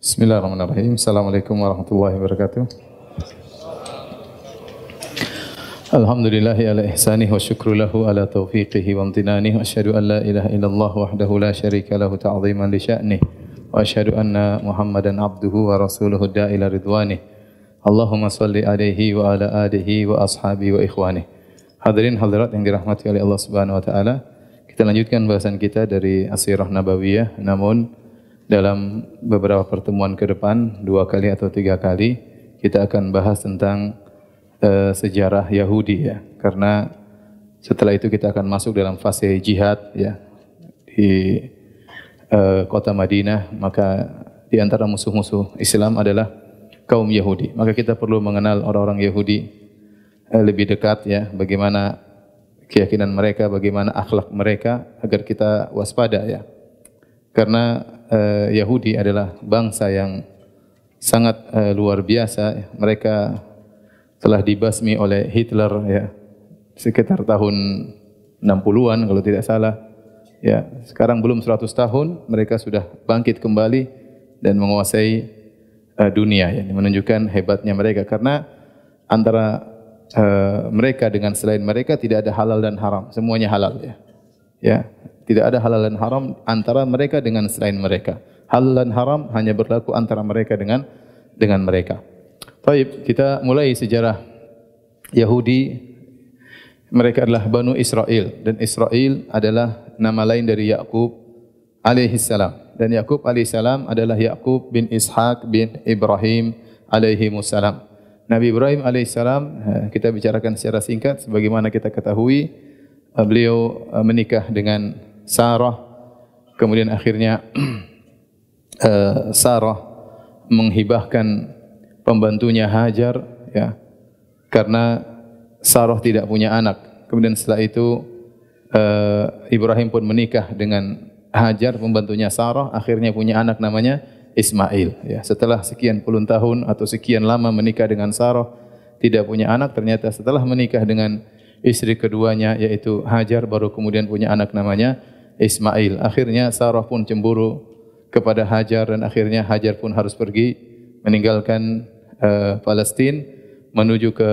Bismillahirrahmanirrahim. Assalamualaikum warahmatullahi wabarakatuh. Alhamdulillahi ala ihsanih wa syukru lahu ala taufiqihi wa amtinanih wa asyhadu an la ilaha illallah wahdahu la syarika lahu ta'ziman li sya'nih wa asyhadu anna Muhammadan abduhu wa rasuluhu da'ila ridwanih. Allahumma salli alaihi wa ala alihi wa ashabi wa ikhwanih. Hadirin hadirat yang dirahmati oleh Allah Subhanahu wa taala, kita lanjutkan bahasan kita dari Asirah Nabawiyah namun dalam beberapa pertemuan ke depan, dua kali atau tiga kali, kita akan bahas tentang uh, sejarah Yahudi ya. Karena setelah itu kita akan masuk dalam fase jihad ya di uh, kota Madinah, maka di antara musuh-musuh Islam adalah kaum Yahudi. Maka kita perlu mengenal orang-orang Yahudi Eh, lebih dekat ya bagaimana keyakinan mereka, bagaimana akhlak mereka agar kita waspada ya. Karena uh, Yahudi adalah bangsa yang sangat uh, luar biasa. Mereka telah dibasmi oleh Hitler ya sekitar tahun 60-an kalau tidak salah. Ya, sekarang belum 100 tahun mereka sudah bangkit kembali dan menguasai uh, dunia ya. Ini menunjukkan hebatnya mereka karena antara uh, mereka dengan selain mereka tidak ada halal dan haram, semuanya halal ya. Ya, tidak ada halal dan haram antara mereka dengan selain mereka. Halal dan haram hanya berlaku antara mereka dengan dengan mereka. Baik, kita mulai sejarah Yahudi. Mereka adalah Banu Israel dan Israel adalah nama lain dari Yakub alaihi salam. Dan Yakub alaihi salam adalah Yakub bin Ishaq bin Ibrahim alaihi salam. Nabi Ibrahim alaihissalam eh, kita bicarakan secara singkat sebagaimana kita ketahui eh, beliau eh, menikah dengan Sarah. Kemudian akhirnya Sarah menghibahkan pembantunya Hajar ya. Karena Sarah tidak punya anak. Kemudian setelah itu Ibrahim pun menikah dengan Hajar pembantunya Sarah. Akhirnya punya anak namanya Ismail. Ya, setelah sekian puluh tahun atau sekian lama menikah dengan Sarah, tidak punya anak, ternyata setelah menikah dengan istri keduanya yaitu Hajar baru kemudian punya anak namanya Ismail. Akhirnya Sarah pun cemburu kepada Hajar dan akhirnya Hajar pun harus pergi meninggalkan uh, Palestina menuju ke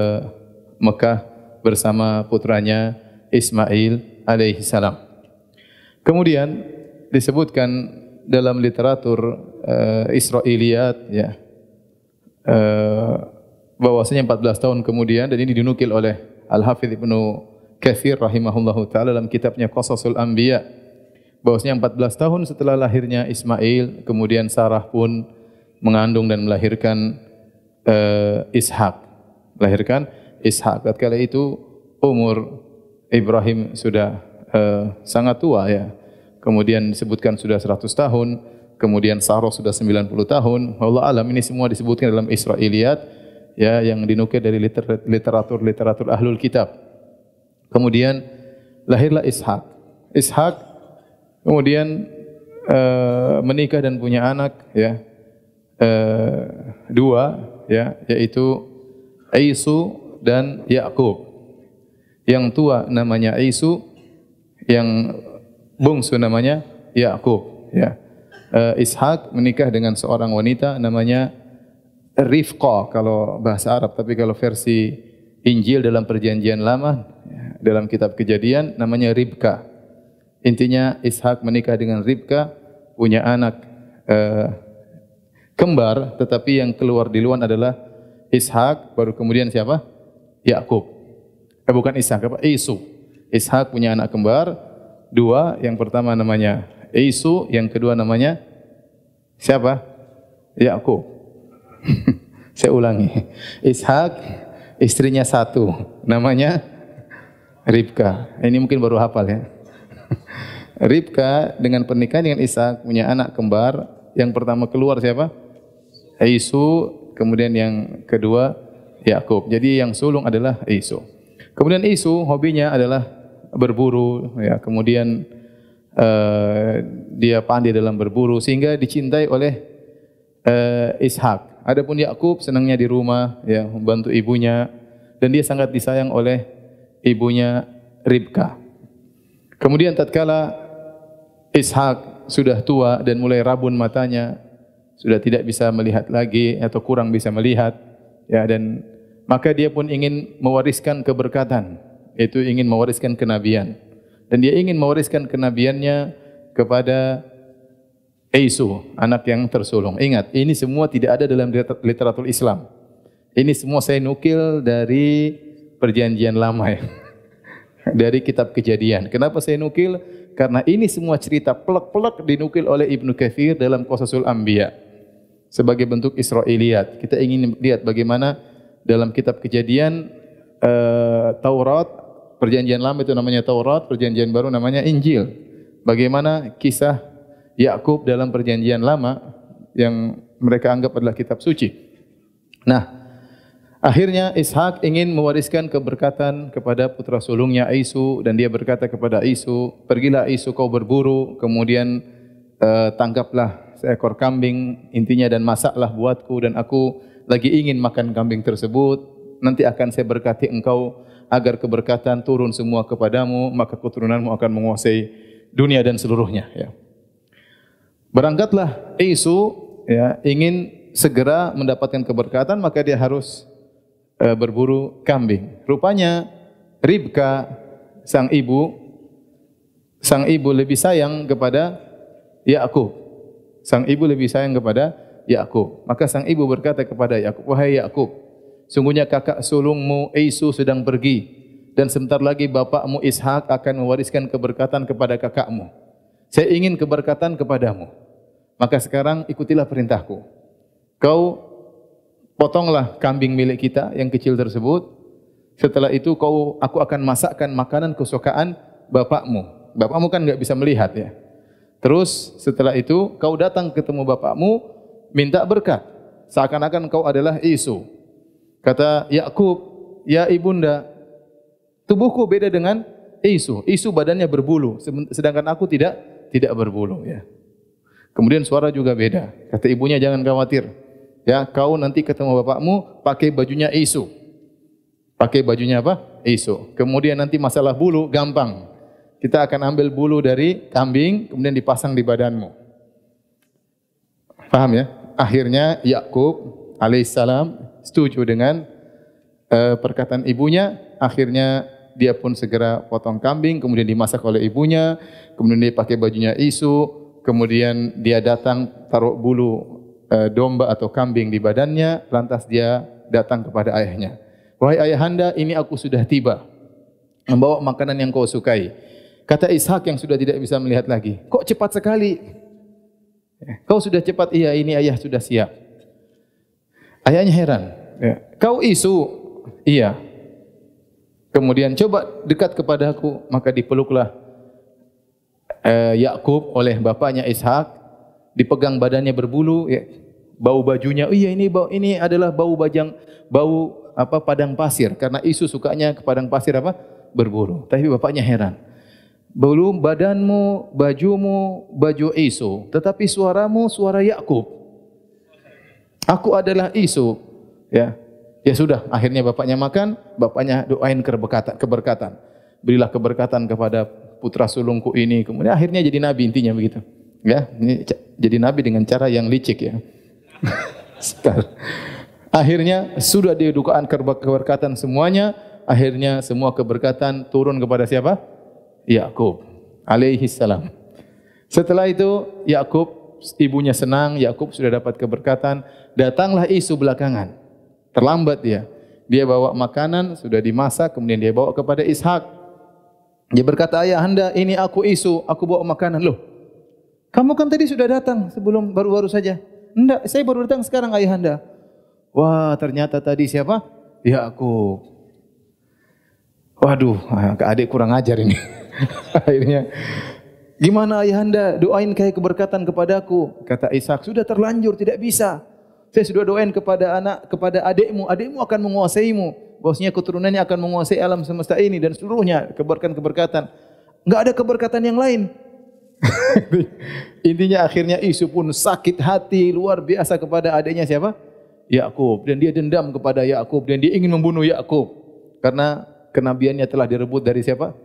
Mekah bersama putranya Ismail alaihi salam. Kemudian disebutkan dalam literatur uh, Israiliyat ya uh, bahwasanya 14 tahun kemudian dan ini dinukil oleh Al-Hafidz Ibnu Katsir rahimahullahu taala dalam kitabnya Qasasul Anbiya bahwasanya 14 tahun setelah lahirnya Ismail kemudian Sarah pun mengandung dan melahirkan uh, Ishak melahirkan Ishak tatkala itu umur Ibrahim sudah uh, sangat tua ya kemudian disebutkan sudah 100 tahun, kemudian Sarah sudah 90 tahun. Allah alam ini semua disebutkan dalam Israiliyat ya yang dinukil dari literatur-literatur ahlul kitab. Kemudian lahirlah Ishak. Ishak kemudian uh, menikah dan punya anak ya. Uh, dua ya yaitu Aisu dan Yakub. Yang tua namanya Aisu, yang bungsu namanya Yakub ya. Uh, Ishak menikah dengan seorang wanita namanya Rifqa kalau bahasa Arab tapi kalau versi Injil dalam perjanjian lama ya, dalam kitab Kejadian namanya Ribka. Intinya Ishak menikah dengan Ribka punya anak uh, kembar tetapi yang keluar di luar adalah Ishak baru kemudian siapa? Yakub. Eh, bukan Ishak apa? Isu. Ishak punya anak kembar dua, yang pertama namanya Isu, yang kedua namanya siapa? Yakub. Saya ulangi. Ishak, istrinya satu, namanya Ribka. Ini mungkin baru hafal ya. Ribka dengan pernikahan dengan Ishak punya anak kembar. Yang pertama keluar siapa? Isu, kemudian yang kedua Yakub. Jadi yang sulung adalah Isu. Kemudian Isu hobinya adalah berburu ya kemudian uh, dia pandai dalam berburu sehingga dicintai oleh uh, Ishak. Adapun Yakub senangnya di rumah ya membantu ibunya dan dia sangat disayang oleh ibunya Ribka. Kemudian tatkala Ishak sudah tua dan mulai rabun matanya, sudah tidak bisa melihat lagi atau kurang bisa melihat ya dan maka dia pun ingin mewariskan keberkatan yaitu ingin mewariskan kenabian dan dia ingin mewariskan kenabiannya kepada Eisu, anak yang tersulung. Ingat, ini semua tidak ada dalam literatur Islam. Ini semua saya nukil dari perjanjian lama ya. Dari kitab kejadian. Kenapa saya nukil? Karena ini semua cerita pelak-pelak dinukil oleh Ibnu Katsir dalam Qasasul Anbiya. Sebagai bentuk Israiliyat. Kita ingin lihat bagaimana dalam kitab kejadian uh, Taurat, perjanjian lama itu namanya Taurat, perjanjian baru namanya Injil. Bagaimana kisah Yakub dalam perjanjian lama yang mereka anggap adalah kitab suci. Nah, akhirnya Ishak ingin mewariskan keberkatan kepada putra sulungnya Isu dan dia berkata kepada Isu, "Pergilah Isu kau berburu, kemudian uh, tangkaplah seekor kambing intinya dan masaklah buatku dan aku lagi ingin makan kambing tersebut. Nanti akan saya berkati engkau agar keberkatan turun semua kepadamu, maka keturunanmu akan menguasai dunia dan seluruhnya." Ya. Berangkatlah Isu ya, ingin segera mendapatkan keberkatan maka dia harus uh, berburu kambing. Rupanya Ribka sang ibu sang ibu lebih sayang kepada Yakub. Sang ibu lebih sayang kepada Yakub. Maka sang ibu berkata kepada Yakub, "Wahai Yakub, sungguhnya kakak sulungmu Isu sedang pergi dan sebentar lagi bapakmu Ishak akan mewariskan keberkatan kepada kakakmu." Saya ingin keberkatan kepadamu. Maka sekarang ikutilah perintahku. Kau potonglah kambing milik kita yang kecil tersebut. Setelah itu kau aku akan masakkan makanan kesukaan bapakmu. Bapakmu kan nggak bisa melihat ya. Terus setelah itu kau datang ketemu bapakmu minta berkat. Seakan-akan kau adalah Isu. Kata Yakub, "Ya ibunda, tubuhku beda dengan Isu. Isu badannya berbulu, sedangkan aku tidak tidak berbulu ya. Kemudian suara juga beda. Kata ibunya jangan khawatir. Ya, kau nanti ketemu bapakmu pakai bajunya isu. Pakai bajunya apa? Isu. Kemudian nanti masalah bulu gampang. Kita akan ambil bulu dari kambing kemudian dipasang di badanmu. Paham ya? Akhirnya Yakub alaihissalam setuju dengan uh, perkataan ibunya. Akhirnya dia pun segera potong kambing, kemudian dimasak oleh ibunya, kemudian dia pakai bajunya isu, kemudian dia datang taruh bulu domba atau kambing di badannya, lantas dia datang kepada ayahnya. Wahai ayahanda, ini aku sudah tiba, membawa makanan yang kau sukai. Kata Ishak yang sudah tidak bisa melihat lagi, kok cepat sekali? Kau sudah cepat, iya ini ayah sudah siap. Ayahnya heran, ya. kau isu, iya. Kemudian coba dekat kepadaku, maka dipeluklah eh, Yakub oleh bapaknya Ishak, dipegang badannya berbulu, ya, bau bajunya, oh iya ini bau ini adalah bau bajang, bau apa padang pasir karena isu sukanya ke padang pasir apa berburu. Tapi bapaknya heran. Belum badanmu, bajumu, baju isu, tetapi suaramu suara Yakub. Aku adalah isu, ya. Ya sudah, akhirnya bapaknya makan, bapaknya doain keberkatan, keberkatan. Berilah keberkatan kepada putra sulungku ini. Kemudian akhirnya jadi nabi intinya begitu. Ya, ini jadi nabi dengan cara yang licik ya. akhirnya sudah didukaan keberkatan semuanya, akhirnya semua keberkatan turun kepada siapa? Yakub alaihi salam. Setelah itu Yakub ibunya senang, Yakub sudah dapat keberkatan, datanglah isu belakangan. Terlambat dia. Dia bawa makanan, sudah dimasak, kemudian dia bawa kepada Ishak. Dia berkata, ayah anda, ini aku isu, aku bawa makanan. Loh, kamu kan tadi sudah datang sebelum baru-baru saja. Enggak, saya baru datang sekarang ayah anda. Wah, ternyata tadi siapa? Ya aku. Waduh, adik kurang ajar ini. Akhirnya, gimana ayah anda? Doain kayak keberkatan kepadaku. Kata Ishak, sudah terlanjur, tidak bisa. Saya sudah doain kepada anak, kepada adikmu, adikmu akan menguasaimu. Bosnya keturunannya akan menguasai alam semesta ini dan seluruhnya keberkatan-keberkatan. Enggak ada keberkatan yang lain. Intinya akhirnya isu pun sakit hati luar biasa kepada adiknya siapa? Yakub dan dia dendam kepada Yakub dan dia ingin membunuh Yakub karena kenabiannya telah direbut dari siapa?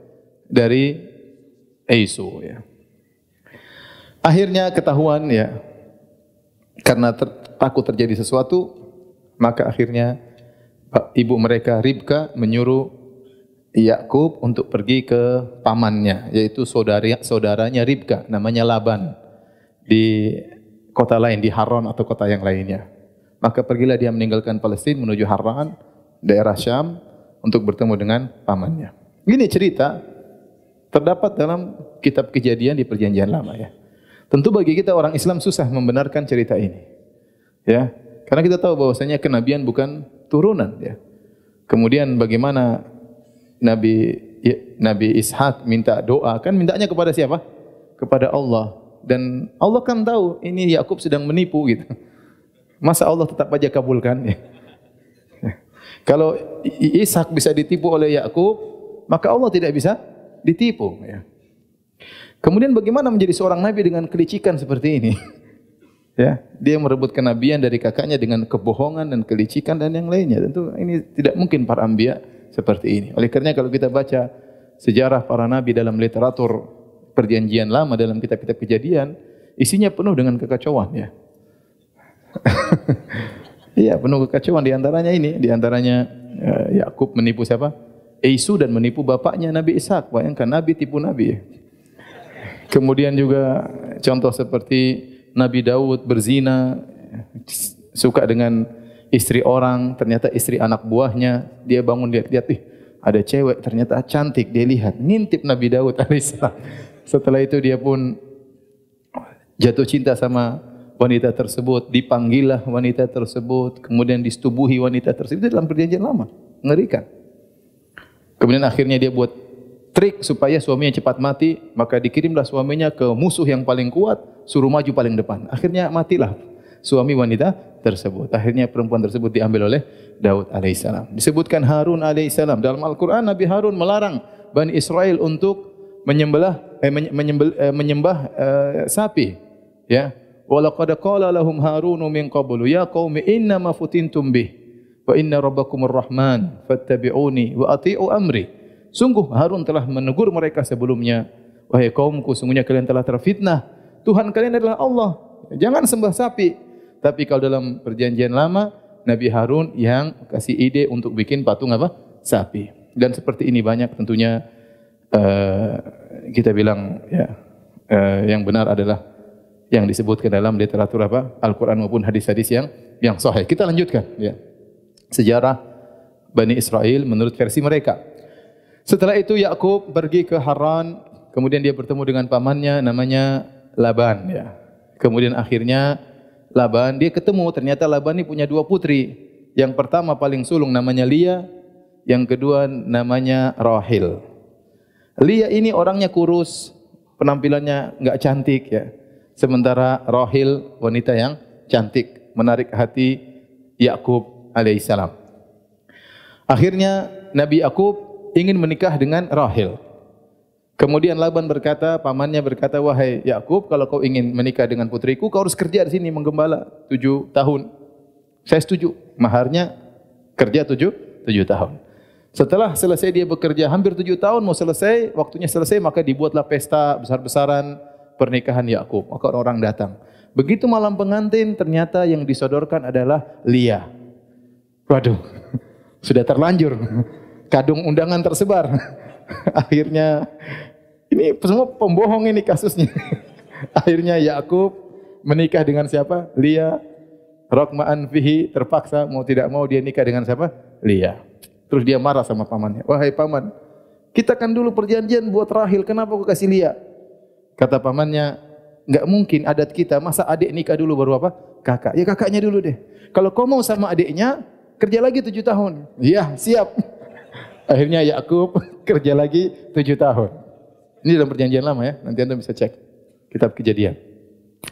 Dari Isu ya. Akhirnya ketahuan ya karena ter, takut terjadi sesuatu, maka akhirnya ibu mereka Ribka menyuruh Yakub untuk pergi ke pamannya, yaitu saudari, saudaranya Ribka, namanya Laban, di kota lain, di Haran atau kota yang lainnya. Maka pergilah dia meninggalkan Palestina menuju Haran, daerah Syam, untuk bertemu dengan pamannya. Ini cerita terdapat dalam kitab kejadian di perjanjian lama ya. Tentu bagi kita orang Islam susah membenarkan cerita ini. Ya, karena kita tahu bahwasanya kenabian bukan turunan ya. Kemudian bagaimana Nabi ya, Nabi Ishak minta doa kan mintanya kepada siapa? Kepada Allah. Dan Allah kan tahu ini Yakub sedang menipu gitu. Masa Allah tetap aja kabulkan ya. Kalau Ishak bisa ditipu oleh Yakub, maka Allah tidak bisa ditipu ya. Kemudian bagaimana menjadi seorang nabi dengan kelicikan seperti ini? ya, dia merebut kenabian dari kakaknya dengan kebohongan dan kelicikan dan yang lainnya. Tentu ini tidak mungkin para anbiya seperti ini. Oleh karena kalau kita baca sejarah para nabi dalam literatur perjanjian lama dalam kitab-kitab kejadian, isinya penuh dengan kekacauan ya. Iya, penuh kekacauan di antaranya ini, di antaranya uh, Yakub menipu siapa? Isu dan menipu bapaknya Nabi Ishak. Bayangkan Nabi tipu Nabi. Kemudian juga contoh seperti Nabi Daud berzina, suka dengan istri orang, ternyata istri anak buahnya, dia bangun lihat-lihat, ih ada cewek ternyata cantik, dia lihat, ngintip Nabi Daud alaihissalam. Setelah itu dia pun jatuh cinta sama wanita tersebut, dipanggillah wanita tersebut, kemudian disetubuhi wanita tersebut. Itu dalam perjanjian lama, mengerikan. Kemudian akhirnya dia buat trik supaya suaminya cepat mati, maka dikirimlah suaminya ke musuh yang paling kuat, suruh maju paling depan. Akhirnya matilah suami wanita tersebut. Akhirnya perempuan tersebut diambil oleh Daud alaihissalam. Disebutkan Harun alaihissalam dalam Al-Qur'an Nabi Harun melarang Bani Israel untuk menyembah eh, menyembah, eh, menyembah eh, sapi. Ya. Walaqad qala lahum Harun min qablu ya qaumi inna ma futintum bih wa inna rabbakumur rahman fattabi'uni wa ati'u amri. Sungguh Harun telah menegur mereka sebelumnya. Wahai kaumku, sungguhnya kalian telah terfitnah. Tuhan kalian adalah Allah. Jangan sembah sapi. Tapi kalau dalam perjanjian lama, Nabi Harun yang kasih ide untuk bikin patung apa? Sapi. Dan seperti ini banyak tentunya uh, kita bilang ya uh, yang benar adalah yang disebutkan dalam literatur apa? Al-Qur'an maupun hadis-hadis yang yang sahih. Kita lanjutkan ya. Sejarah Bani Israel menurut versi mereka. Setelah itu Yakub pergi ke Haran, kemudian dia bertemu dengan pamannya namanya Laban ya. Kemudian akhirnya Laban, dia ketemu ternyata Laban ini punya dua putri. Yang pertama paling sulung namanya Lia, yang kedua namanya Rahil. Lia ini orangnya kurus, penampilannya enggak cantik ya. Sementara Rahil wanita yang cantik, menarik hati Yakub alaihissalam. Akhirnya Nabi Yakub ingin menikah dengan Rahil. Kemudian Laban berkata, pamannya berkata, wahai Yakub, kalau kau ingin menikah dengan putriku, kau harus kerja di sini menggembala tujuh tahun. Saya setuju. Maharnya kerja tujuh, tujuh tahun. Setelah selesai dia bekerja hampir tujuh tahun, mau selesai, waktunya selesai, maka dibuatlah pesta besar-besaran pernikahan Yakub. Maka orang-orang datang. Begitu malam pengantin, ternyata yang disodorkan adalah Lia. Waduh, sudah terlanjur. Kadung undangan tersebar. Akhirnya ini semua pembohong ini kasusnya. Akhirnya Yakub menikah dengan siapa? Lia. Rokmaan fihi terpaksa mau tidak mau dia nikah dengan siapa? Lia. Terus dia marah sama pamannya. Wahai paman, kita kan dulu perjanjian buat Rahil, kenapa kau kasih Lia? Kata pamannya, enggak mungkin adat kita, masa adik nikah dulu baru apa? Kakak. Ya kakaknya dulu deh. Kalau kau mau sama adiknya, kerja lagi tujuh tahun. Iya, siap. Akhirnya Yakub kerja lagi tujuh tahun. Ini dalam perjanjian lama ya, nanti Anda bisa cek kitab kejadian.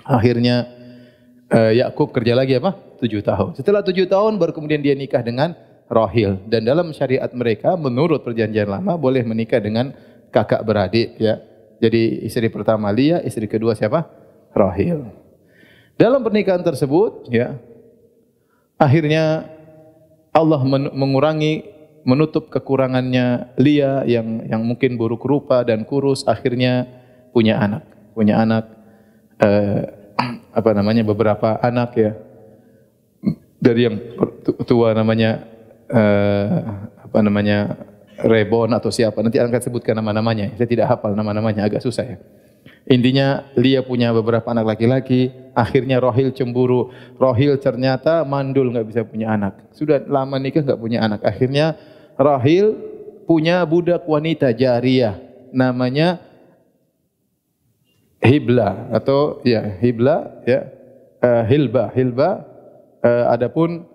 Akhirnya uh, Yakub kerja lagi apa? Tujuh tahun. Setelah tujuh tahun baru kemudian dia nikah dengan Rohil. Dan dalam syariat mereka menurut perjanjian lama boleh menikah dengan kakak beradik ya. Jadi istri pertama Lia, istri kedua siapa? Rohil. Dalam pernikahan tersebut ya akhirnya Allah mengurangi menutup kekurangannya Lia yang yang mungkin buruk rupa dan kurus akhirnya punya anak. Punya anak uh, apa namanya beberapa anak ya. Dari yang tua namanya uh, apa namanya Rebon atau siapa nanti akan sebutkan nama-namanya. Saya tidak hafal nama-namanya agak susah ya. Intinya Lia punya beberapa anak laki-laki akhirnya Rohil cemburu. Rohil ternyata mandul nggak bisa punya anak. Sudah lama nikah nggak punya anak. Akhirnya Rohil punya budak wanita jariah namanya Hibla atau ya Hibla ya uh, Hilba. Hilba uh, adapun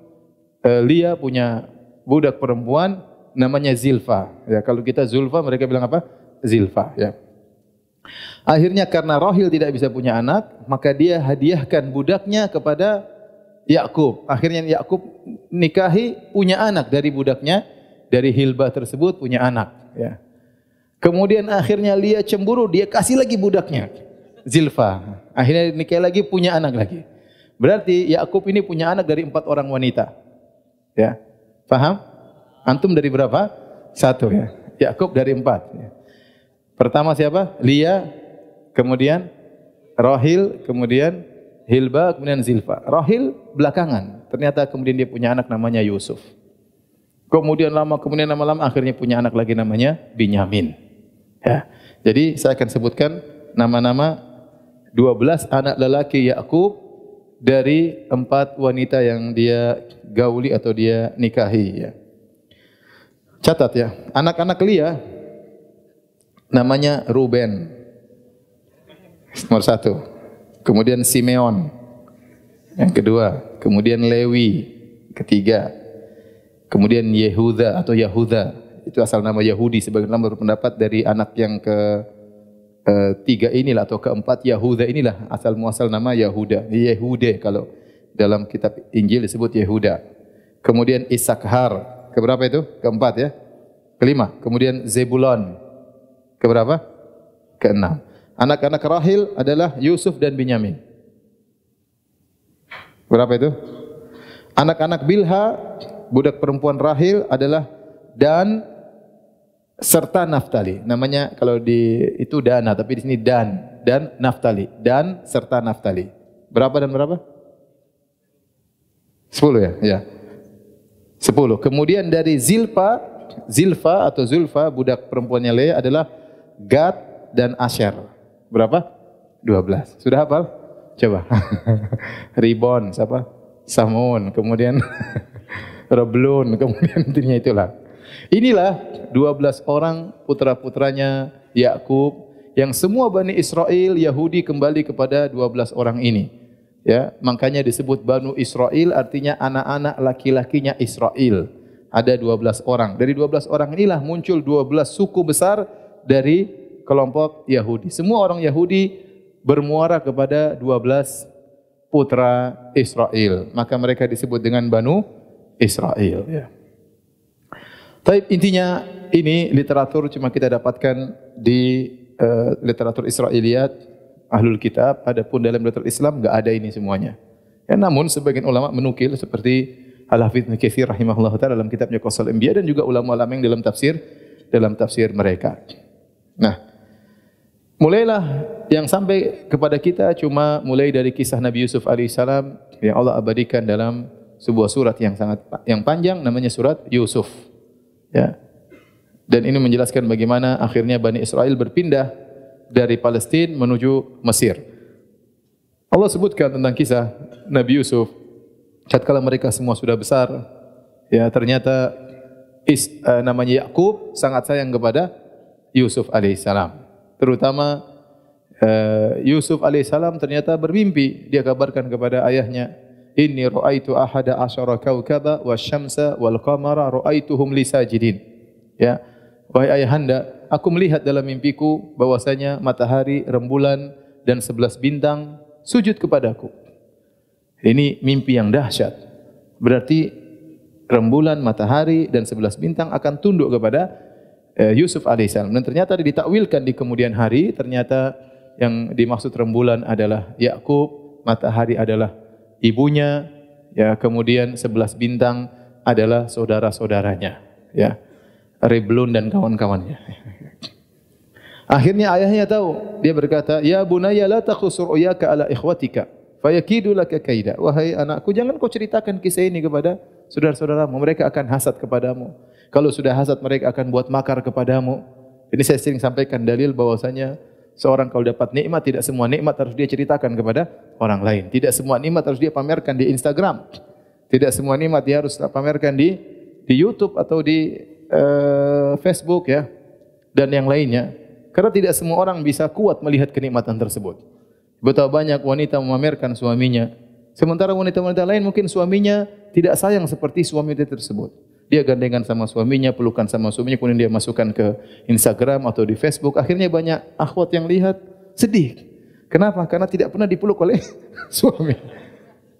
uh, Lia punya budak perempuan namanya Zilfa. Ya kalau kita Zulfa mereka bilang apa? Zilfa ya. Akhirnya karena Rohil tidak bisa punya anak maka dia hadiahkan budaknya kepada Yakub akhirnya Yakub nikahi punya anak dari budaknya dari Hilba tersebut punya anak ya kemudian akhirnya Lia cemburu dia kasih lagi budaknya Zilfa. Akhirnya nikah lagi punya anak lagi. Berarti Yakub ini punya anak dari empat orang wanita. Ya, paham? Antum dari berapa? Satu ya. Yakub dari empat. Ya. Pertama siapa? Lia, kemudian Rohil, kemudian Hilba, kemudian Zilfa. Rohil belakangan. Ternyata kemudian dia punya anak namanya Yusuf. Kemudian lama, kemudian lama-lama akhirnya punya anak lagi namanya Binyamin. Ya. Jadi saya akan sebutkan nama-nama 12 anak lelaki Yakub dari empat wanita yang dia gauli atau dia nikahi ya. Catat ya, anak-anak Lia namanya Ruben. Nomor satu. Kemudian Simeon. Yang kedua. Kemudian Lewi. Ketiga. Kemudian Yehuda atau Yahuda. Itu asal nama Yahudi sebagai nama berpendapat dari anak yang ke uh, tiga inilah atau keempat Yahuda inilah asal muasal nama Yahuda. Yehude kalau dalam kitab Injil disebut Yehuda. Kemudian Isakhar, keberapa itu? Keempat ya. Kelima. Kemudian Zebulon. Keberapa? Keenam. Anak-anak Rahil adalah Yusuf dan Binyamin. Berapa itu? Anak-anak Bilha, budak perempuan Rahil adalah Dan, serta Naftali. Namanya kalau di itu Dana, tapi di sini Dan dan Naftali. Dan serta Naftali. Berapa dan berapa? Sepuluh ya, ya. Sepuluh. Kemudian dari Zilpa, Zilfa atau Zulfa, budak perempuannya Lea adalah Gad dan Asher. Berapa? Dua belas. Sudah hafal? Coba. Ribon, siapa? Samun, kemudian Reblun, kemudian intinya itulah. Inilah 12 orang putra-putranya Yakub yang semua Bani Israel Yahudi kembali kepada 12 orang ini. Ya, makanya disebut Banu Israel artinya anak-anak laki-lakinya Israel. Ada 12 orang. Dari 12 orang inilah muncul 12 suku besar dari kelompok Yahudi. Semua orang Yahudi bermuara kepada 12 putra Israel. Maka mereka disebut dengan Banu Israel. Ya. Tapi intinya ini literatur cuma kita dapatkan di uh, literatur Israiliyat, ahlul kitab, adapun dalam literatur Islam enggak ada ini semuanya. Ya, namun sebagian ulama menukil seperti Al-Hafidz Nukatsir rahimahullah taala dalam kitabnya Qasal Anbiya dan juga ulama-ulama yang dalam tafsir dalam tafsir mereka. Nah, mulailah yang sampai kepada kita cuma mulai dari kisah Nabi Yusuf alaihissalam yang Allah abadikan dalam sebuah surat yang sangat yang panjang namanya surat Yusuf. Ya. Dan ini menjelaskan bagaimana akhirnya Bani Israel berpindah dari Palestina menuju Mesir. Allah sebutkan tentang kisah Nabi Yusuf. Tatkala mereka semua sudah besar, ya ternyata is, uh, namanya Yakub sangat sayang kepada Yusuf alaihissalam. Terutama uh, Yusuf alaihissalam ternyata bermimpi. Dia kabarkan kepada ayahnya, Inni ra'aitu ahada asyara kawkaba wa syamsa wal qamara ra'aituhum li sajidin. Ya. Wahai ayahanda, aku melihat dalam mimpiku bahwasanya matahari, rembulan dan sebelas bintang sujud kepadaku. Ini mimpi yang dahsyat. Berarti rembulan, matahari dan sebelas bintang akan tunduk kepada eh, Yusuf alaihissalam. Dan ternyata ditakwilkan di kemudian hari, ternyata yang dimaksud rembulan adalah Yakub, matahari adalah ibunya, ya kemudian sebelas bintang adalah saudara-saudaranya, ya. Reblun dan kawan-kawannya. Akhirnya ayahnya tahu, dia berkata, "Ya bunayya la takhusur uyaka ala ikhwatika." Fayakidu laka kaida. Wahai anakku, jangan kau ceritakan kisah ini kepada saudara-saudaramu. Mereka akan hasad kepadamu. Kalau sudah hasad, mereka akan buat makar kepadamu. Ini saya sering sampaikan dalil bahwasanya seorang kalau dapat nikmat, tidak semua nikmat harus dia ceritakan kepada orang lain. Tidak semua nikmat harus dia pamerkan di Instagram. Tidak semua nikmat dia harus pamerkan di di YouTube atau di uh, Facebook ya dan yang lainnya. Karena tidak semua orang bisa kuat melihat kenikmatan tersebut. Betapa banyak wanita memamerkan suaminya. Sementara wanita-wanita lain mungkin suaminya tidak sayang seperti suami dia tersebut. Dia gandengan sama suaminya, pelukan sama suaminya, kemudian dia masukkan ke Instagram atau di Facebook. Akhirnya banyak akhwat yang lihat sedih. Kenapa? Karena tidak pernah dipeluk oleh suami.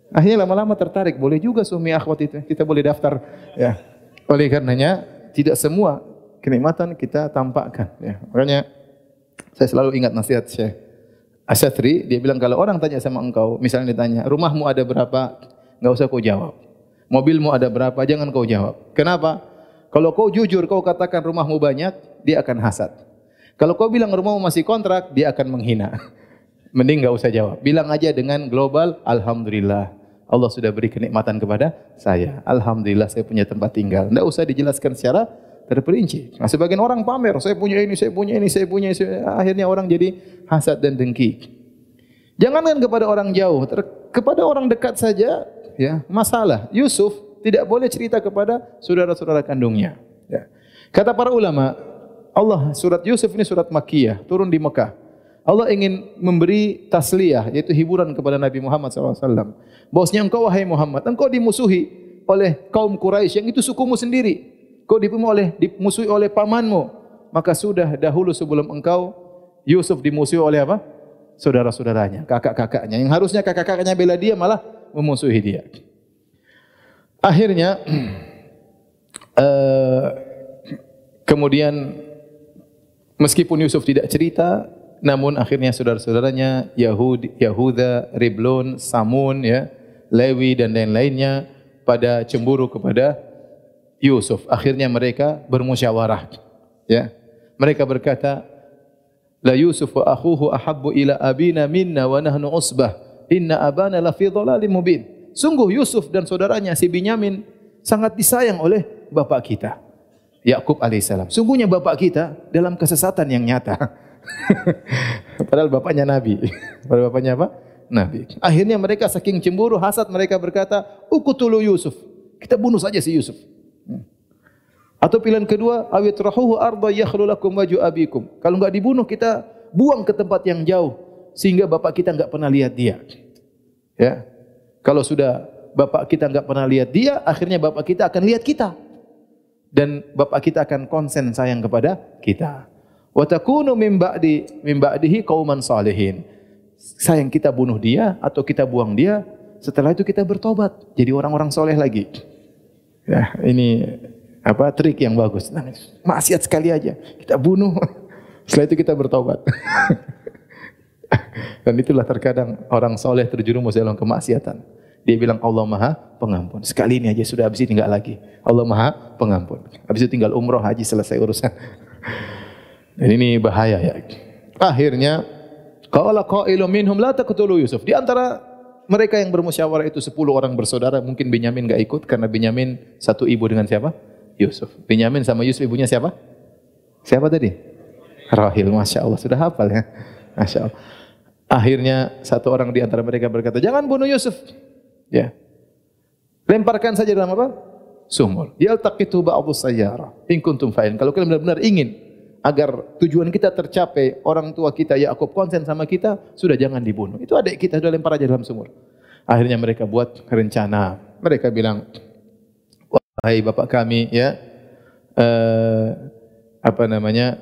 Akhirnya lama-lama tertarik. Boleh juga suami akhwat itu. Kita boleh daftar. Ya. Oleh karenanya tidak semua kenikmatan kita tampakkan. Ya. Makanya saya selalu ingat nasihat Syekh Asyatri, dia bilang kalau orang tanya sama engkau, misalnya ditanya, rumahmu ada berapa? Enggak usah kau jawab. Mobilmu ada berapa? Jangan kau jawab. Kenapa? Kalau kau jujur, kau katakan rumahmu banyak, dia akan hasad. Kalau kau bilang rumahmu masih kontrak, dia akan menghina. Mending enggak usah jawab. Bilang aja dengan global, Alhamdulillah. Allah sudah beri kenikmatan kepada saya. Alhamdulillah saya punya tempat tinggal. Enggak usah dijelaskan secara terperinci. Nah, sebagian orang pamer, saya punya ini, saya punya ini, saya punya ini. Akhirnya orang jadi hasad dan dengki. Jangankan kepada orang jauh, kepada orang dekat saja, ya masalah. Yusuf tidak boleh cerita kepada saudara-saudara kandungnya. Ya. Kata para ulama, Allah surat Yusuf ini surat Makkiyah, turun di Mekah. Allah ingin memberi tasliyah, yaitu hiburan kepada Nabi Muhammad SAW. Bosnya engkau wahai Muhammad, engkau dimusuhi oleh kaum Quraisy yang itu sukumu sendiri kau dibunuh oleh dimusuhi oleh pamanmu, maka sudah dahulu sebelum engkau Yusuf dimusuhi oleh apa? Saudara-saudaranya, kakak-kakaknya. Yang harusnya kakak-kakaknya bela dia malah memusuhi dia. Akhirnya uh, kemudian meskipun Yusuf tidak cerita, namun akhirnya saudara-saudaranya Yahud, Yahuda, Riblon, Samun, ya, Lewi dan lain-lainnya pada cemburu kepada Yusuf. Akhirnya mereka bermusyawarah. Ya. Mereka berkata, La Yusuf wa akhuhu ahabbu ila abina minna wa nahnu usbah. Inna abana la fi dhalalim mubin. Sungguh Yusuf dan saudaranya si Binyamin sangat disayang oleh bapak kita. Yakub alaihissalam. Sungguhnya bapak kita dalam kesesatan yang nyata. Padahal bapaknya Nabi. Padahal bapaknya apa? Nabi. Akhirnya mereka saking cemburu, hasad mereka berkata, Ukutulu Yusuf. Kita bunuh saja si Yusuf. Atau pilihan kedua, awit rahuhu arda yakhlu lakum waju abikum. Kalau enggak dibunuh kita buang ke tempat yang jauh sehingga bapak kita enggak pernah lihat dia. Ya. Kalau sudah bapak kita enggak pernah lihat dia, akhirnya bapak kita akan lihat kita. Dan bapak kita akan konsen sayang kepada kita. Wa takunu min ba'di min ba'dihi qauman salihin. Sayang kita bunuh dia atau kita buang dia, setelah itu kita bertobat jadi orang-orang soleh lagi. Ya, ini apa trik yang bagus. Maksiat sekali aja kita bunuh. Setelah itu kita bertobat. Dan itulah terkadang orang soleh terjerumus dalam kemaksiatan. Dia bilang Allah Maha Pengampun. Sekali ini aja sudah habis tinggal lagi. Allah Maha Pengampun. Habis itu tinggal umroh haji selesai urusan. Dan ini bahaya ya. Akhirnya qala qailu minhum la taqtulu Yusuf. Di antara mereka yang bermusyawarah itu 10 orang bersaudara, mungkin Benyamin enggak ikut karena Benyamin satu ibu dengan siapa? Yusuf. Benyamin sama Yusuf ibunya siapa? Siapa tadi? Rahil, Masya Allah. Sudah hafal ya? Masya Allah. Akhirnya satu orang di antara mereka berkata, jangan bunuh Yusuf. Ya. Lemparkan saja dalam apa? Sumur. Yaltaqitu ba'dhu sayyara. In kuntum fa'in. Kalau kalian benar-benar ingin agar tujuan kita tercapai, orang tua kita Yakub konsen sama kita, sudah jangan dibunuh. Itu adik kita sudah lempar aja dalam sumur. Akhirnya mereka buat rencana. Mereka bilang, wahai bapak kami ya uh, apa namanya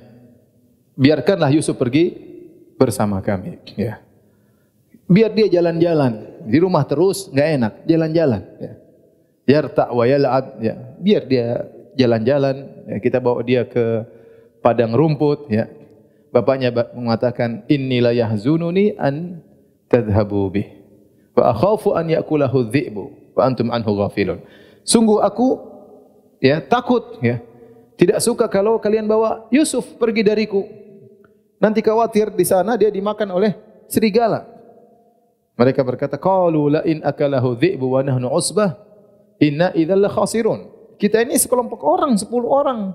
biarkanlah Yusuf pergi bersama kami ya biar dia jalan-jalan di rumah terus nggak enak jalan-jalan ya yarta wa yal'ab ya biar dia jalan-jalan ya. kita bawa dia ke padang rumput ya bapaknya mengatakan inilah yahzununi an tadhhabu bih wa akhafu an yakulahu dhi'bu wa antum anhu ghafilun Sungguh aku ya takut ya. Tidak suka kalau kalian bawa Yusuf pergi dariku. Nanti khawatir di sana dia dimakan oleh serigala. Mereka berkata, "Qalu la in akalahu dhi'bu wa nahnu usbah, inna idzal khasirun." Kita ini sekelompok orang, 10 orang.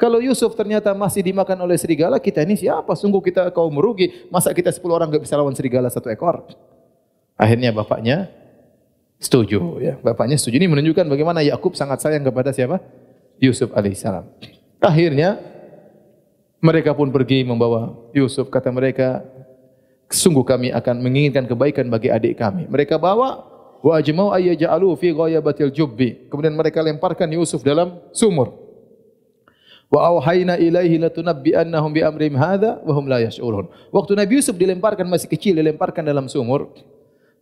Kalau Yusuf ternyata masih dimakan oleh serigala, kita ini siapa? Sungguh kita kaum merugi. Masa kita 10 orang enggak bisa lawan serigala satu ekor? Akhirnya bapaknya setuju ya. Bapaknya setuju. Ini menunjukkan bagaimana Yakub sangat sayang kepada siapa? Yusuf alaihissalam. Akhirnya mereka pun pergi membawa Yusuf. Kata mereka, sungguh kami akan menginginkan kebaikan bagi adik kami. Mereka bawa wa ajmau ayyaj'alu fi ghayabatil jubbi. Kemudian mereka lemparkan Yusuf dalam sumur. Wa auhayna ilaihi latunabbi'annahum bi amrihim hadza wa hum la yash'urun. Waktu Nabi Yusuf dilemparkan masih kecil dilemparkan dalam sumur,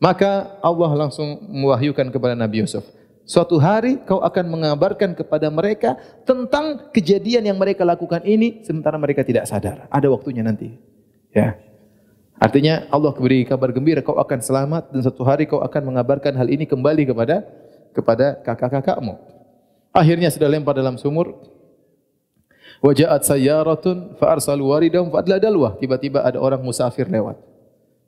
maka Allah langsung mewahyukan kepada Nabi Yusuf. Suatu hari kau akan mengabarkan kepada mereka tentang kejadian yang mereka lakukan ini sementara mereka tidak sadar. Ada waktunya nanti. Ya. Artinya Allah beri kabar gembira kau akan selamat dan satu hari kau akan mengabarkan hal ini kembali kepada kepada kakak-kakakmu. Akhirnya sudah lempar dalam sumur. Wajahat sayyaratun fa arsalu waridahum fa dalwah. Tiba-tiba ada orang musafir lewat.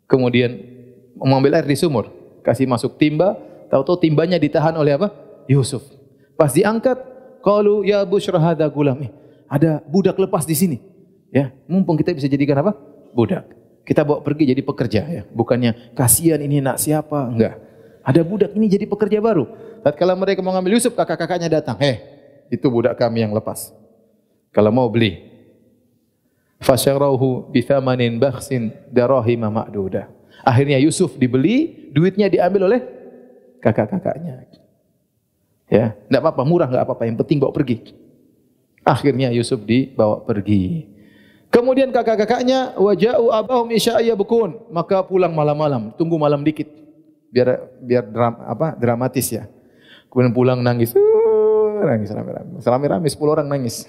Kemudian mengambil air di sumur, kasih masuk timba, tahu-tahu timbanya ditahan oleh apa? Yusuf. Pas diangkat, qalu ya gulam. Eh, ada budak lepas di sini. Ya, mumpung kita bisa jadikan apa? Budak. Kita bawa pergi jadi pekerja ya. Bukannya kasihan ini nak siapa, enggak. Ada budak ini jadi pekerja baru. Tatkala mereka mau ngambil Yusuf, kakak-kakaknya datang. Eh, itu budak kami yang lepas. Kalau mau beli. Fasyarahu bithamanin bakhsin darahima ma'dudah. Akhirnya Yusuf dibeli, duitnya diambil oleh kakak-kakaknya. Ya, enggak apa-apa, murah enggak apa-apa, yang penting bawa pergi. Akhirnya Yusuf dibawa pergi. Kemudian kakak-kakaknya waja'u abahum isya'ya bukun, maka pulang malam-malam, tunggu malam dikit. Biar biar dram, apa? dramatis ya. Kemudian pulang nangis. Uh, nangis rame-rame. Rame-rame 10 orang nangis.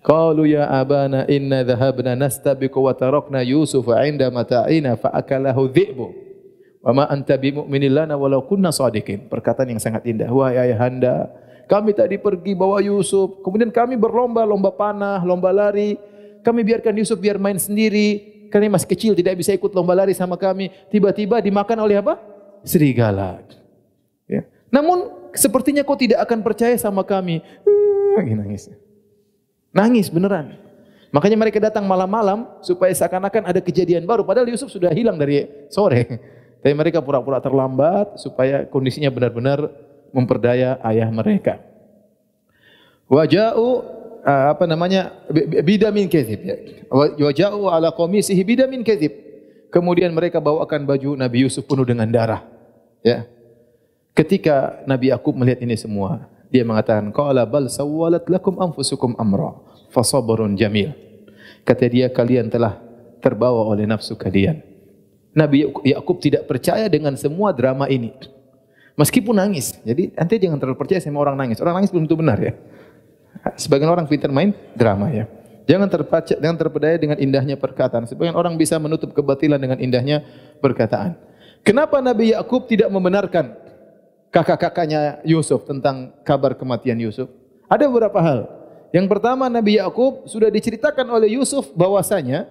Qalu ya abana inna dhahabna nastabiqu wa tarakna Yusuf 'inda mata'ina fa akalahu dhi'bu. Wa ma anta bimu'minin lana walau kunna sadiqin. Perkataan yang sangat indah. Wahai ayahanda, kami tadi pergi bawa Yusuf, kemudian kami berlomba, lomba panah, lomba lari, kami biarkan Yusuf biar main sendiri. Karena masih kecil tidak bisa ikut lomba lari sama kami. Tiba-tiba dimakan oleh apa? Serigala. Ya. Namun sepertinya kau tidak akan percaya sama kami. Nangis. Nangis beneran. Makanya mereka datang malam-malam supaya seakan-akan ada kejadian baru. Padahal Yusuf sudah hilang dari sore. Tapi mereka pura-pura terlambat supaya kondisinya benar-benar memperdaya ayah mereka. Waja'u uh, apa namanya bidamin kadzib ya. Wa ja'u ala qamisihi bidamin kadzib. Kemudian mereka bawakan baju Nabi Yusuf penuh dengan darah. Ya. Ketika Nabi Yakub melihat ini semua, dia mengatakan, "Qala bal sawwalat lakum anfusukum amra, fasabrun jamil." Kata dia, kalian telah terbawa oleh nafsu kalian. Nabi Yakub tidak percaya dengan semua drama ini. Meskipun nangis. Jadi nanti jangan terlalu percaya sama orang nangis. Orang nangis belum tentu benar ya. Sebagian orang pintar main drama ya. Jangan terpaca, jangan terpedaya dengan indahnya perkataan. Sebagian orang bisa menutup kebatilan dengan indahnya perkataan. Kenapa Nabi Yakub tidak membenarkan kakak-kakaknya Yusuf tentang kabar kematian Yusuf? Ada beberapa hal. Yang pertama Nabi Yakub sudah diceritakan oleh Yusuf bahwasanya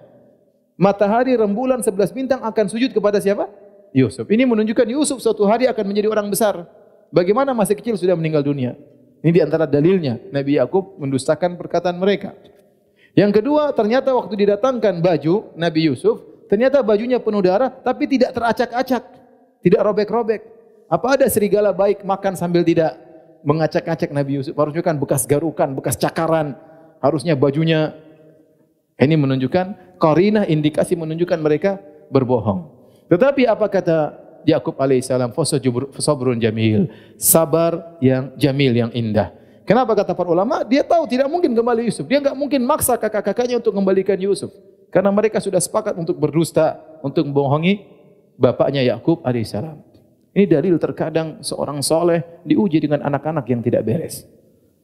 matahari, rembulan, sebelas bintang akan sujud kepada siapa? Yusuf. Ini menunjukkan Yusuf suatu hari akan menjadi orang besar. Bagaimana masih kecil sudah meninggal dunia? Ini di antara dalilnya Nabi Yakub mendustakan perkataan mereka. Yang kedua, ternyata waktu didatangkan baju Nabi Yusuf, ternyata bajunya penuh darah tapi tidak teracak-acak, tidak robek-robek. Apa ada serigala baik makan sambil tidak mengacak-acak Nabi Yusuf? Harusnya kan bekas garukan, bekas cakaran. Harusnya bajunya ini menunjukkan korinah indikasi menunjukkan mereka berbohong. Tetapi apa kata Yakub alaihissalam fasabrun jamil. Sabar yang jamil yang indah. Kenapa kata para ulama? Dia tahu tidak mungkin kembali Yusuf. Dia enggak mungkin maksa kakak-kakaknya untuk kembalikan Yusuf. Karena mereka sudah sepakat untuk berdusta, untuk membohongi bapaknya Yakub alaihissalam. Ini dalil terkadang seorang soleh diuji dengan anak-anak yang tidak beres.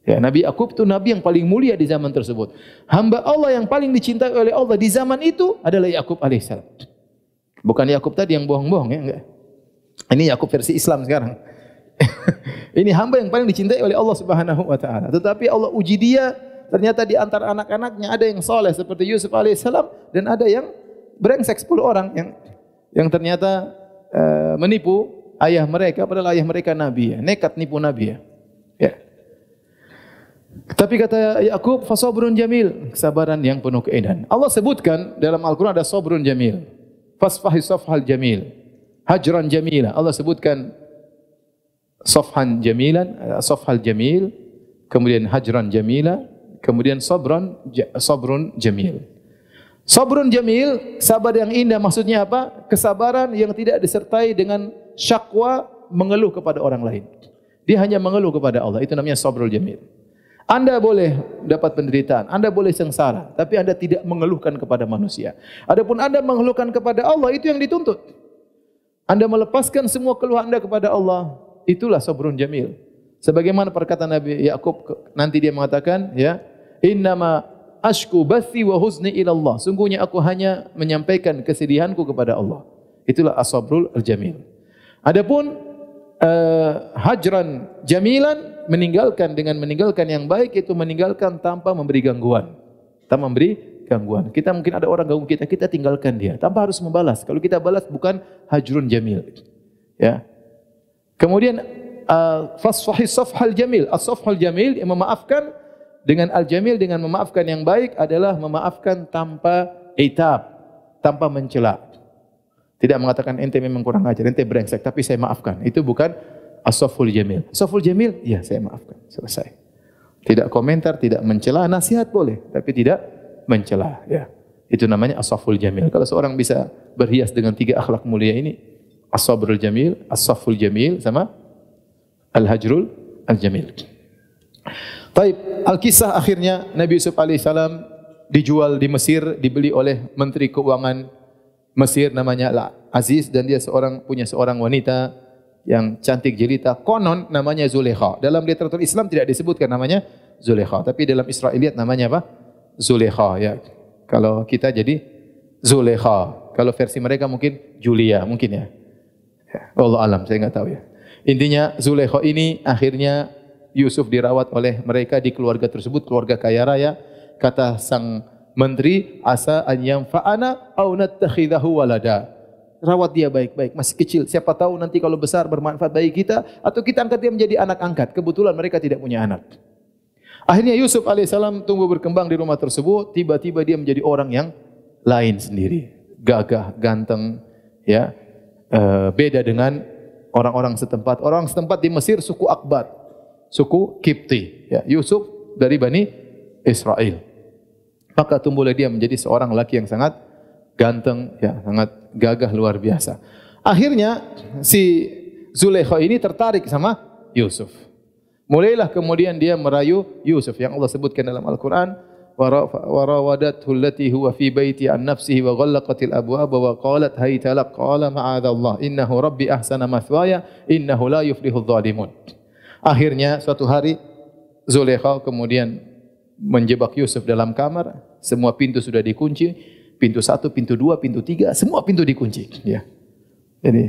Ya, Nabi Yakub itu nabi yang paling mulia di zaman tersebut. Hamba Allah yang paling dicintai oleh Allah di zaman itu adalah Yakub alaihissalam. Bukan Yakub tadi yang bohong-bohong ya, enggak. Ini Yakub versi Islam sekarang. ini hamba yang paling dicintai oleh Allah Subhanahu wa taala. Tetapi Allah uji dia, ternyata di antara anak-anaknya ada yang soleh seperti Yusuf alaihissalam dan ada yang brengsek 10 orang yang yang ternyata uh, menipu ayah mereka padahal ayah mereka nabi ya. Nekat nipu nabi ya. Tapi kata Yakub, fasabrun jamil, kesabaran yang penuh keindahan. Allah sebutkan dalam Al-Qur'an ada sabrun jamil. Fasfahi safhal jamil. Hajran jamila. Allah sebutkan safhan jamilan, safhal jamil, kemudian hajran jamila, kemudian sabran sabrun jamil. Sabrun jamil, sabar yang indah maksudnya apa? Kesabaran yang tidak disertai dengan syakwa mengeluh kepada orang lain. Dia hanya mengeluh kepada Allah. Itu namanya sabrul jamil. Anda boleh dapat penderitaan, Anda boleh sengsara, tapi Anda tidak mengeluhkan kepada manusia. Adapun Anda mengeluhkan kepada Allah, itu yang dituntut. Anda melepaskan semua keluhan Anda kepada Allah, itulah sabrun jamil. Sebagaimana perkataan Nabi Yakub nanti dia mengatakan, ya, innama ashku bathi wa huzni ila Allah. Sungguhnya aku hanya menyampaikan kesedihanku kepada Allah. Itulah as-sabrul jamil. Adapun uh, hajran jamilan meninggalkan dengan meninggalkan yang baik itu meninggalkan tanpa memberi gangguan. Tanpa memberi gangguan. Kita mungkin ada orang ganggu kita, kita tinggalkan dia tanpa harus membalas. Kalau kita balas bukan hajrun jamil. Ya. Kemudian uh, safhal jamil. As-safhal jamil yang memaafkan dengan al-jamil dengan memaafkan yang baik adalah memaafkan tanpa itab, tanpa mencela. Tidak mengatakan ente memang kurang ajar, ente brengsek, tapi saya maafkan. Itu bukan Asoful jamil. Asoful jamil, ya saya maafkan. Selesai. Tidak komentar, tidak mencela, nasihat boleh, tapi tidak mencela. Ya. Itu namanya asoful jamil. Kalau seorang bisa berhias dengan tiga akhlak mulia ini, asabrul jamil, asoful jamil, sama al-hajrul al-jamil. Taib, al-kisah akhirnya Nabi Yusuf alaihissalam dijual di Mesir, dibeli oleh Menteri Keuangan Mesir namanya Aziz dan dia seorang punya seorang wanita yang cantik jelita konon namanya Zulekha. Dalam literatur Islam tidak disebutkan namanya Zulekha, tapi dalam Israiliyat namanya apa? Zulekha ya. Kalau kita jadi Zulekha. Kalau versi mereka mungkin Julia, mungkin ya. ya. Allah alam, saya nggak tahu ya. Intinya Zulekha ini akhirnya Yusuf dirawat oleh mereka di keluarga tersebut, keluarga kaya raya. Kata sang menteri, asa an yanfa'ana au nattakhidahu walada rawat dia baik-baik, masih kecil. Siapa tahu nanti kalau besar bermanfaat bagi kita atau kita angkat dia menjadi anak angkat. Kebetulan mereka tidak punya anak. Akhirnya Yusuf alaihissalam tumbuh berkembang di rumah tersebut. Tiba-tiba dia menjadi orang yang lain sendiri, gagah, ganteng, ya, e, beda dengan orang-orang setempat. Orang setempat di Mesir suku Akbat, suku Kipti. Ya, Yusuf dari bani Israel. Maka tumbuhlah dia menjadi seorang laki yang sangat ganteng, ya sangat gagah luar biasa. Akhirnya si Zulaikha ini tertarik sama Yusuf. Mulailah kemudian dia merayu Yusuf yang Allah sebutkan dalam Al-Qur'an warawadathu allati huwa fi baiti an nafsihi wa ghallaqatil abwab wa qalat hayta lak qala ma'adallah innahu rabbi ahsana mathwaya innahu la yuflihudz zalimun. Akhirnya suatu hari Zulaikha kemudian menjebak Yusuf dalam kamar, semua pintu sudah dikunci, pintu satu, pintu dua, pintu tiga, semua pintu dikunci. Ya. Jadi,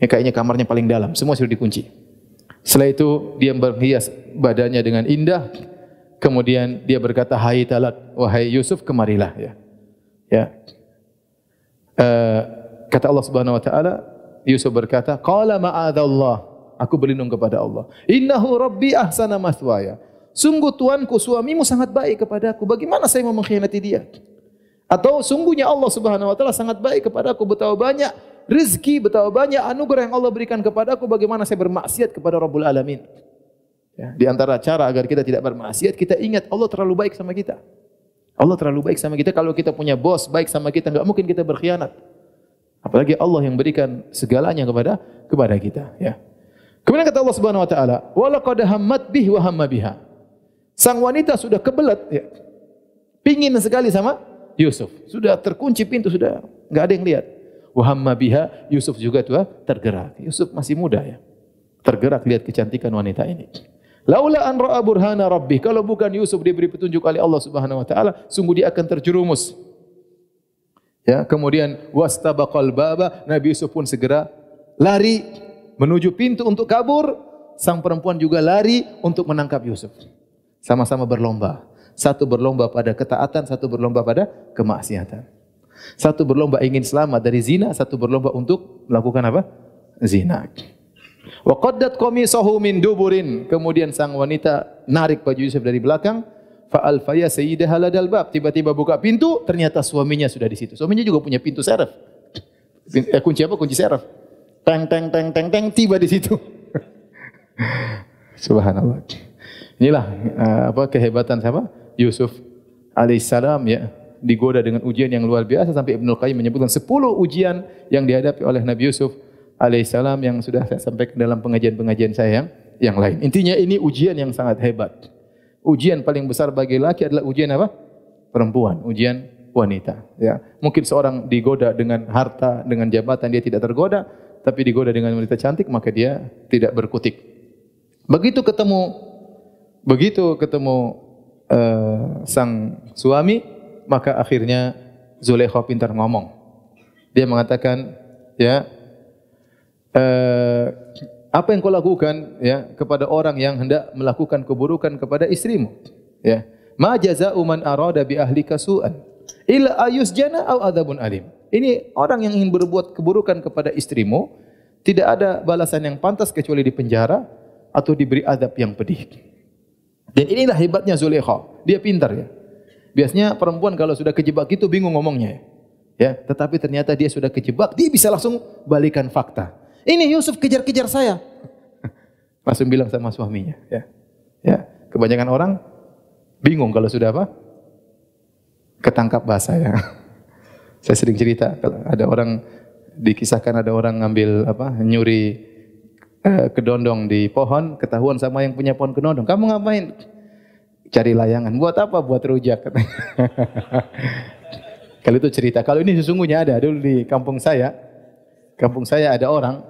ini kayaknya kamarnya paling dalam, semua sudah dikunci. Setelah itu dia berhias badannya dengan indah. Kemudian dia berkata, Hai talak, wahai Yusuf, kemarilah. Ya. ya. Uh, kata Allah Subhanahu Wa Taala, Yusuf berkata, Qala ma'adallah, aku berlindung kepada Allah. Innahu Rabbi ahsana maswaya. Sungguh tuanku suamimu sangat baik kepadaku. Bagaimana saya mau mengkhianati dia? Atau sungguhnya Allah Subhanahu wa taala sangat baik kepadaku betapa banyak rezeki, betapa banyak anugerah yang Allah berikan kepadaku bagaimana saya bermaksiat kepada Rabbul Alamin. Ya, di antara cara agar kita tidak bermaksiat, kita ingat Allah terlalu baik sama kita. Allah terlalu baik sama kita. Kalau kita punya bos baik sama kita, enggak mungkin kita berkhianat. Apalagi Allah yang berikan segalanya kepada kepada kita, ya. Kemudian kata Allah Subhanahu wa taala, "Wa laqad hammat bih wa hamma biha." Sang wanita sudah kebelet ya. Pingin sekali sama Yusuf. Sudah terkunci pintu, sudah nggak ada yang lihat. Wahamma biha, Yusuf juga tuh tergerak. Yusuf masih muda ya. Tergerak lihat kecantikan wanita ini. Laula an ra'a burhana rabbi. Kalau bukan Yusuf diberi petunjuk oleh Allah Subhanahu wa taala, sungguh dia akan terjerumus. Ya, kemudian wastabaqal baba, Nabi Yusuf pun segera lari menuju pintu untuk kabur. Sang perempuan juga lari untuk menangkap Yusuf. Sama-sama berlomba. Satu berlomba pada ketaatan, satu berlomba pada kemaksiatan. Satu berlomba ingin selamat dari zina, satu berlomba untuk melakukan apa? zina. Wa qaddat qamisahu min duburin. Kemudian sang wanita narik baju Yusuf dari belakang. Fa alfaya sayyidaha ladal bab. Tiba-tiba buka pintu, ternyata suaminya sudah di situ. Suaminya juga punya pintu serif. Eh, kunci apa? Kunci serif. Teng teng teng teng teng tiba di situ. Subhanallah. Inilah uh, apa kehebatan siapa? Yusuf alaihissalam ya digoda dengan ujian yang luar biasa sampai Ibnu Qayyim menyebutkan 10 ujian yang dihadapi oleh Nabi Yusuf alaihissalam yang sudah saya sampaikan dalam pengajian-pengajian saya yang, yang lain. Intinya ini ujian yang sangat hebat. Ujian paling besar bagi laki adalah ujian apa? Perempuan, ujian wanita. Ya, mungkin seorang digoda dengan harta, dengan jabatan dia tidak tergoda, tapi digoda dengan wanita cantik maka dia tidak berkutik. Begitu ketemu, begitu ketemu uh, sang suami, maka akhirnya Zulaikha pintar ngomong. Dia mengatakan, ya, uh, apa yang kau lakukan ya kepada orang yang hendak melakukan keburukan kepada istrimu? Ya. Ma jazaa'u man arada bi ahlika su'an illa ayusjana au adzabun alim. Ini orang yang ingin berbuat keburukan kepada istrimu tidak ada balasan yang pantas kecuali di penjara atau diberi azab yang pedih. Dan inilah hebatnya Zulaikha. Dia pintar ya. Biasanya perempuan kalau sudah kejebak itu bingung ngomongnya. Ya, tetapi ternyata dia sudah kejebak, dia bisa langsung balikan fakta. Ini Yusuf kejar-kejar saya. Langsung bilang sama suaminya, ya. Ya, kebanyakan orang bingung kalau sudah apa? Ketangkap bahasa ya. Saya sering cerita kalau ada orang dikisahkan ada orang ngambil apa? nyuri eh, kedondong di pohon, ketahuan sama yang punya pohon kedondong. Kamu ngapain? Cari layangan. Buat apa? Buat rujak. Kalau itu cerita. Kalau ini sesungguhnya ada dulu di kampung saya. Kampung saya ada orang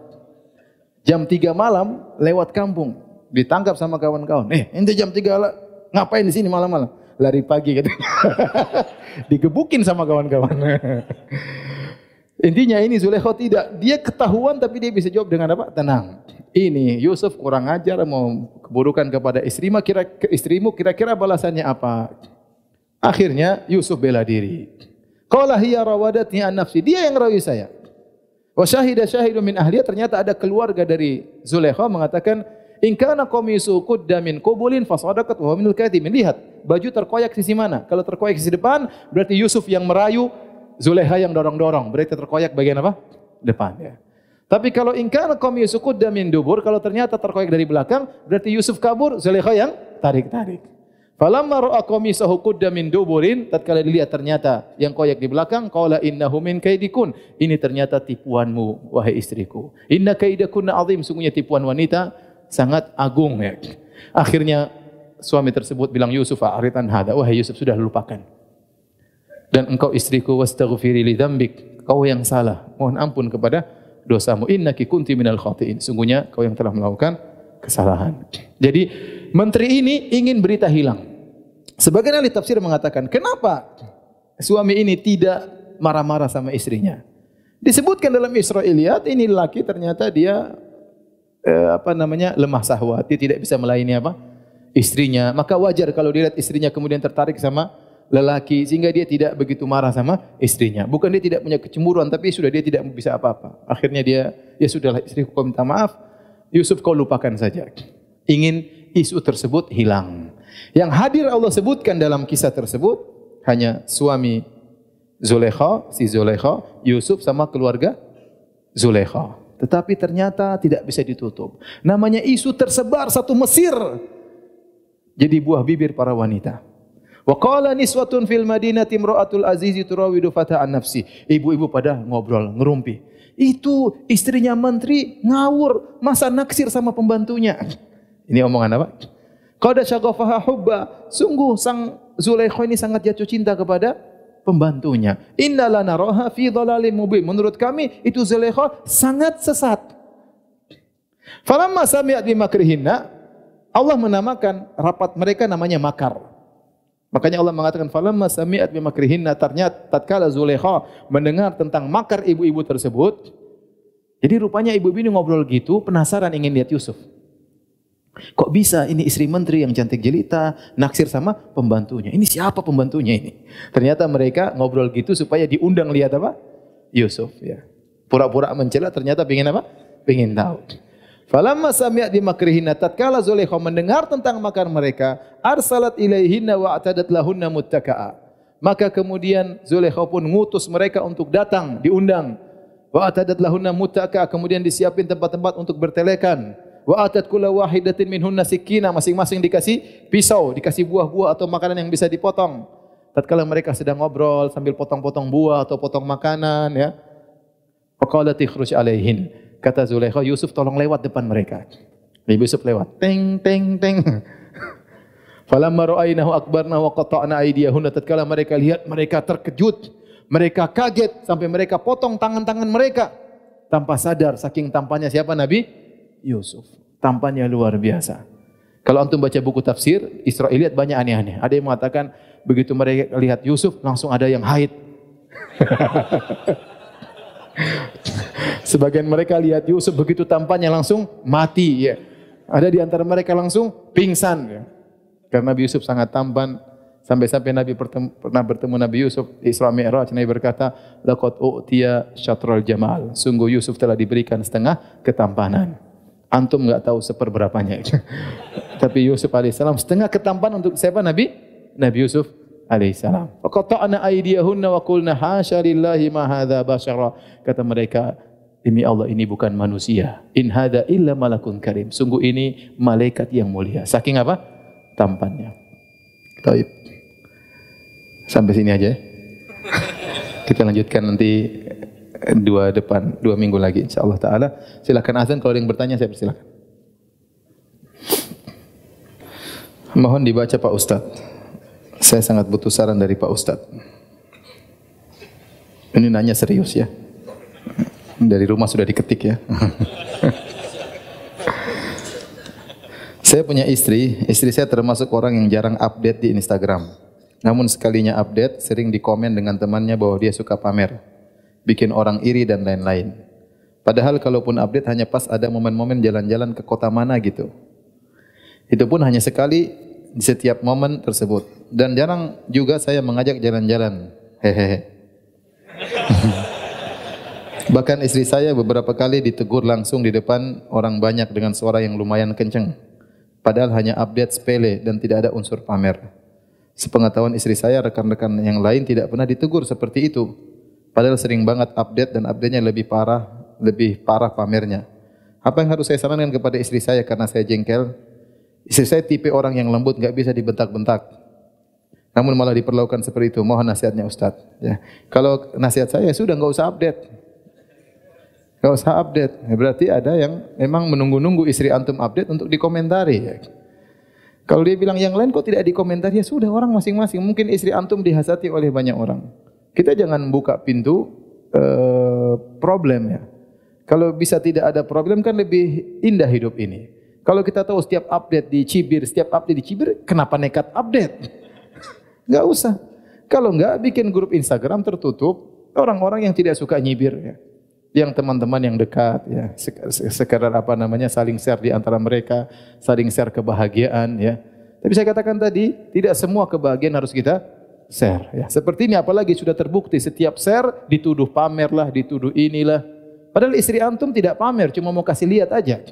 jam 3 malam lewat kampung ditangkap sama kawan-kawan. Eh, ente jam 3 lah, ngapain di sini malam-malam? Lari pagi. Digebukin sama kawan-kawan. Intinya ini Zulaikha tidak, dia ketahuan tapi dia bisa jawab dengan apa? Tenang. Ini Yusuf kurang ajar mau keburukan kepada istrimu kira istrimu kira-kira balasannya apa? Akhirnya Yusuf bela diri. Qala hiya rawadatni an nafsi. Dia yang rawi saya. Wa syahida syahidun min ahliya ternyata ada keluarga dari Zulaikha mengatakan in kana qamisu qudda min qubulin fasadaqat wa minal kadhibin. Lihat, baju terkoyak sisi mana? Kalau terkoyak sisi depan berarti Yusuf yang merayu Zulaiha yang dorong-dorong, berarti terkoyak bagian apa? Depan ya. Tapi kalau ingkar kaum Yusuf min dubur, kalau ternyata terkoyak dari belakang, berarti Yusuf kabur, Zulaiha yang tarik-tarik. Falamma ra'a qamisahu qudda min duburin, tatkala dilihat ternyata yang koyak di belakang, qala innahu min kaidikun. Ini ternyata tipuanmu wahai istriku. Inna kaidakunna azim, sungguhnya tipuan wanita sangat agung ya. Akhirnya suami tersebut bilang Yusuf a'ritan hada, wahai Yusuf sudah lupakan dan engkau istriku wastaghfiri li dzambik kau yang salah mohon ampun kepada dosamu. Innaki kunti minal khatiin. Sungguhnya kau yang telah melakukan kesalahan. Jadi menteri ini ingin berita hilang. Sebagian ahli tafsir mengatakan kenapa suami ini tidak marah-marah sama istrinya? Disebutkan dalam Israiliyat ini laki ternyata dia eh, apa namanya lemah sahwat dia tidak bisa melayani apa? Istrinya. Maka wajar kalau dilihat istrinya kemudian tertarik sama lelaki sehingga dia tidak begitu marah sama istrinya. Bukan dia tidak punya kecemburuan tapi sudah dia tidak bisa apa-apa. Akhirnya dia ya sudahlah istriku kau minta maaf. Yusuf kau lupakan saja. Ingin isu tersebut hilang. Yang hadir Allah sebutkan dalam kisah tersebut hanya suami Zulekha, si Zulekha, Yusuf sama keluarga Zulekha. Tetapi ternyata tidak bisa ditutup. Namanya isu tersebar satu Mesir. Jadi buah bibir para wanita. Wa qala niswatun fil madinati imra'atul aziz turawidu fata an nafsi. Ibu-ibu pada ngobrol, ngerumpi. Itu istrinya menteri ngawur, masa naksir sama pembantunya. Ini omongan apa? Qada syaghafaha hubba. Sungguh sang Zulaikha ini sangat jatuh cinta kepada pembantunya. Innala naraha fi dhalalim mubin. Menurut kami itu Zulaikha sangat sesat. Falamma sami'at bimakrihinna Allah menamakan rapat mereka namanya makar. Makanya Allah mengatakan falamma sami'at bimakrihinna ternyata tatkala Zulaikha mendengar tentang makar ibu-ibu tersebut jadi rupanya ibu-ibu ini ngobrol gitu penasaran ingin lihat Yusuf. Kok bisa ini istri menteri yang cantik jelita naksir sama pembantunya? Ini siapa pembantunya ini? Ternyata mereka ngobrol gitu supaya diundang lihat apa? Yusuf ya. Pura-pura mencela ternyata ingin apa? Pengen tahu. Falamma sami'at di makrihinna tatkala Zulaikha mendengar tentang makan mereka, arsalat ilaihinna wa atadat lahunna muttaka'a. Maka kemudian Zulaikha pun ngutus mereka untuk datang, diundang. Wa atadat lahunna muttaka'a, kemudian disiapin tempat-tempat untuk bertelekan. Wa atat kulla wahidatin minhunna sikina, masing-masing dikasih pisau, dikasih buah-buah atau makanan yang bisa dipotong. Tatkala mereka sedang ngobrol sambil potong-potong buah atau potong makanan ya. Faqalat ikhruj alaihin. Kata Zulaikha, Yusuf tolong lewat depan mereka. Nabi Yusuf lewat. Teng teng teng. Falamma ra'aynahu akbarna wa qata'na aydiyahunna tatkala mereka lihat mereka terkejut, mereka kaget sampai mereka potong tangan-tangan mereka tanpa sadar saking tampannya siapa Nabi Yusuf. Tampannya luar biasa. Kalau antum baca buku tafsir, Israeliat banyak aneh-aneh. Ada yang mengatakan begitu mereka lihat Yusuf langsung ada yang haid. Sebagian mereka lihat Yusuf begitu tampannya langsung mati ya. Ada di antara mereka langsung pingsan ya. Karena Nabi Yusuf sangat tampan sampai-sampai Nabi bertemu, pernah bertemu Nabi Yusuf di Isra Mi'raj Nabi berkata u'tiya syatrul jamal. Sungguh Yusuf telah diberikan setengah ketampanan. Antum enggak tahu seperberapanya. Tapi Yusuf alaihissalam setengah ketampanan untuk siapa Nabi? Nabi Yusuf alaihissalam. Faqata'na aydiyahunna wa qulna hasya lillahi ma hadza basyara. Kata mereka, demi Allah ini bukan manusia. In hadza illa malakun karim. Sungguh ini malaikat yang mulia. Saking apa? tampannya. Taib. Sampai sini aja. Ya. Kita lanjutkan nanti dua depan dua minggu lagi insyaallah taala. Silakan azan kalau ada yang bertanya saya persilakan. Mohon dibaca Pak Ustaz. Saya sangat butuh saran dari Pak Ustaz. Ini nanya serius ya. Dari rumah sudah diketik ya. Saya punya istri, istri saya termasuk orang yang jarang update di Instagram. Namun sekalinya update, sering dikomen dengan temannya bahwa dia suka pamer. Bikin orang iri dan lain-lain. Padahal kalaupun update hanya pas ada momen-momen jalan-jalan ke kota mana gitu. Itu pun hanya sekali di setiap momen tersebut. Dan jarang juga saya mengajak jalan-jalan. Hehehe. Bahkan istri saya beberapa kali ditegur langsung di depan orang banyak dengan suara yang lumayan kenceng padahal hanya update sepele dan tidak ada unsur pamer. Sepengetahuan istri saya, rekan-rekan yang lain tidak pernah ditegur seperti itu. Padahal sering banget update dan update-nya lebih parah, lebih parah pamernya. Apa yang harus saya sarankan kepada istri saya karena saya jengkel? Istri saya tipe orang yang lembut, nggak bisa dibentak-bentak. Namun malah diperlakukan seperti itu. Mohon nasihatnya Ustaz. Ya. Kalau nasihat saya sudah nggak usah update. Gak usah update. Ya, berarti ada yang memang menunggu-nunggu istri antum update untuk dikomentari. Ya. Kalau dia bilang yang lain kok tidak dikomentari, ya sudah orang masing-masing. Mungkin istri antum dihasati oleh banyak orang. Kita jangan buka pintu uh, problem ya. Kalau bisa tidak ada problem kan lebih indah hidup ini. Kalau kita tahu setiap update di Cibir, setiap update di Cibir, kenapa nekat update? Gak usah. Kalau enggak, bikin grup Instagram tertutup, orang-orang yang tidak suka nyibir. Ya yang teman-teman yang dekat ya sekedar apa namanya saling share di antara mereka, saling share kebahagiaan ya. Tapi saya katakan tadi, tidak semua kebahagiaan harus kita share ya. Seperti ini apalagi sudah terbukti setiap share dituduh pamer lah, dituduh inilah. Padahal istri antum tidak pamer, cuma mau kasih lihat aja.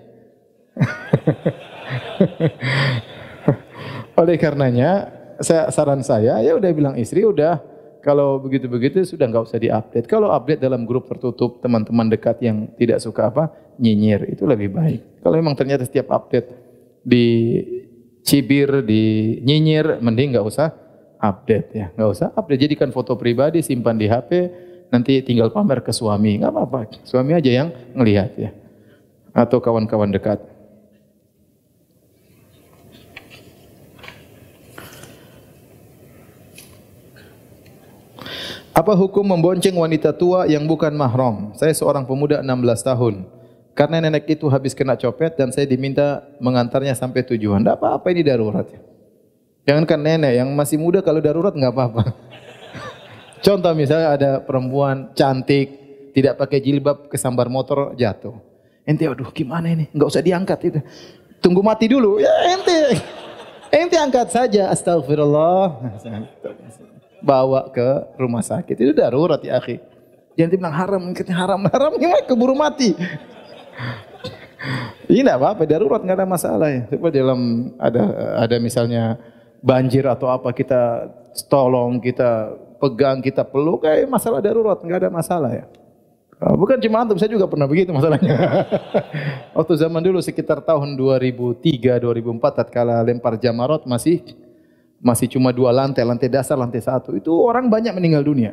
Oleh karenanya, saya saran saya ya udah bilang istri udah kalau begitu-begitu sudah nggak usah diupdate. Kalau update dalam grup tertutup teman-teman dekat yang tidak suka apa nyinyir itu lebih baik. Kalau memang ternyata setiap update di cibir, di nyinyir, mending nggak usah update ya, nggak usah update. Jadikan foto pribadi, simpan di HP, nanti tinggal pamer ke suami, nggak apa-apa. Suami aja yang ngelihat ya, atau kawan-kawan dekat. Apa hukum membonceng wanita tua yang bukan mahram? Saya seorang pemuda 16 tahun. Karena nenek itu habis kena copet dan saya diminta mengantarnya sampai tujuan. Tidak apa-apa ini darurat. Jangankan nenek yang masih muda kalau darurat nggak apa-apa. Contoh misalnya ada perempuan cantik, tidak pakai jilbab kesambar motor jatuh. Ente aduh gimana ini? Enggak usah diangkat itu. Tunggu mati dulu. Ya ente. Ente angkat saja. Astagfirullah bawa ke rumah sakit. Itu darurat ya akhi. Jangan bilang haram, mungkin haram, haram gimana keburu mati. Ini tidak apa-apa, darurat nggak ada masalah ya. Coba dalam ada ada misalnya banjir atau apa kita tolong, kita pegang, kita peluk, kayak masalah darurat nggak ada masalah ya. Ah, bukan cuma antum, saya juga pernah begitu masalahnya. Waktu zaman dulu sekitar tahun 2003, 2004, tatkala lempar jamarot masih masih cuma dua lantai, lantai dasar, lantai satu. Itu orang banyak meninggal dunia.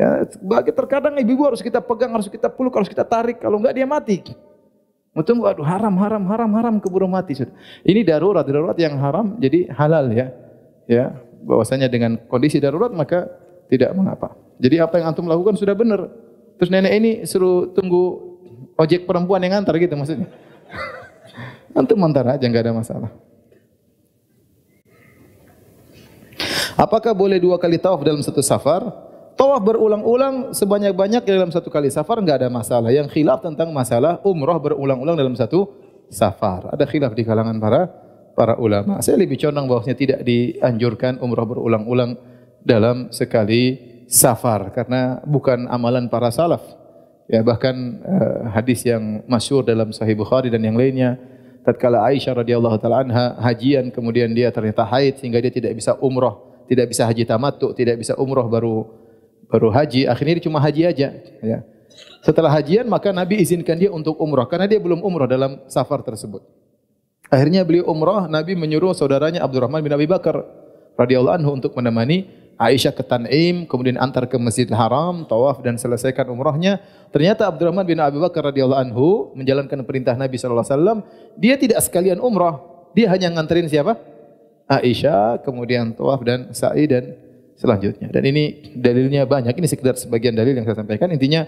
Ya, bagi terkadang ibu-ibu harus kita pegang, harus kita peluk, harus kita tarik. Kalau enggak dia mati. Tunggu, aduh haram, haram, haram, haram keburu mati. Sudah. Ini darurat, darurat yang haram jadi halal ya. Ya, bahwasanya dengan kondisi darurat maka tidak mengapa. Jadi apa yang antum lakukan sudah benar. Terus nenek ini suruh tunggu ojek perempuan yang antar gitu maksudnya. antum antar aja nggak ada masalah. Apakah boleh dua kali tawaf dalam satu safar? Tawaf berulang-ulang sebanyak-banyak dalam satu kali safar enggak ada masalah. Yang khilaf tentang masalah umrah berulang-ulang dalam satu safar. Ada khilaf di kalangan para para ulama. Saya lebih condong bahwasanya tidak dianjurkan umrah berulang-ulang dalam sekali safar karena bukan amalan para salaf. Ya bahkan uh, hadis yang masyhur dalam Sahih Bukhari dan yang lainnya tatkala Aisyah radhiyallahu taala anha hajian kemudian dia ternyata haid sehingga dia tidak bisa umrah, tidak bisa haji tamattu, tidak bisa umrah baru baru haji, akhirnya dia cuma haji aja. Ya. Setelah hajian maka Nabi izinkan dia untuk umrah karena dia belum umrah dalam safar tersebut. Akhirnya beliau umrah, Nabi menyuruh saudaranya Abdurrahman bin Abi Bakar radhiyallahu anhu untuk menemani Aisyah ke Tan'im, kemudian antar ke Masjidil Haram, tawaf dan selesaikan umrahnya. Ternyata Abdurrahman bin Abi Bakar radhiyallahu anhu menjalankan perintah Nabi sallallahu alaihi wasallam, dia tidak sekalian umrah, dia hanya nganterin siapa? Aisyah, kemudian tawaf dan sa'i dan selanjutnya. Dan ini dalilnya banyak. Ini sekedar sebagian dalil yang saya sampaikan. Intinya,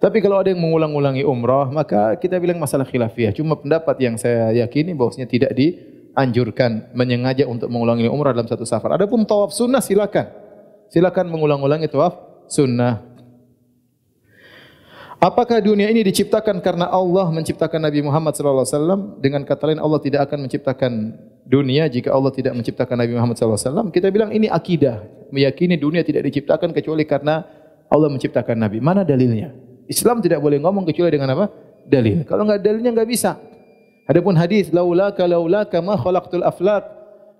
tapi kalau ada yang mengulang-ulangi umrah, maka kita bilang masalah khilafiyah. Cuma pendapat yang saya yakini bahwasanya tidak dianjurkan menyengaja untuk mengulangi umrah dalam satu safar. Adapun tawaf sunnah silakan. Silakan mengulang-ulangi tawaf sunnah. Apakah dunia ini diciptakan karena Allah menciptakan Nabi Muhammad SAW? Dengan kata lain Allah tidak akan menciptakan dunia jika Allah tidak menciptakan Nabi Muhammad SAW. Kita bilang ini akidah. Meyakini dunia tidak diciptakan kecuali karena Allah menciptakan Nabi. Mana dalilnya? Islam tidak boleh ngomong kecuali dengan apa? Dalil. Kalau enggak dalilnya enggak bisa. Adapun hadis laulaka laulaka ma khalaqtul aflaq.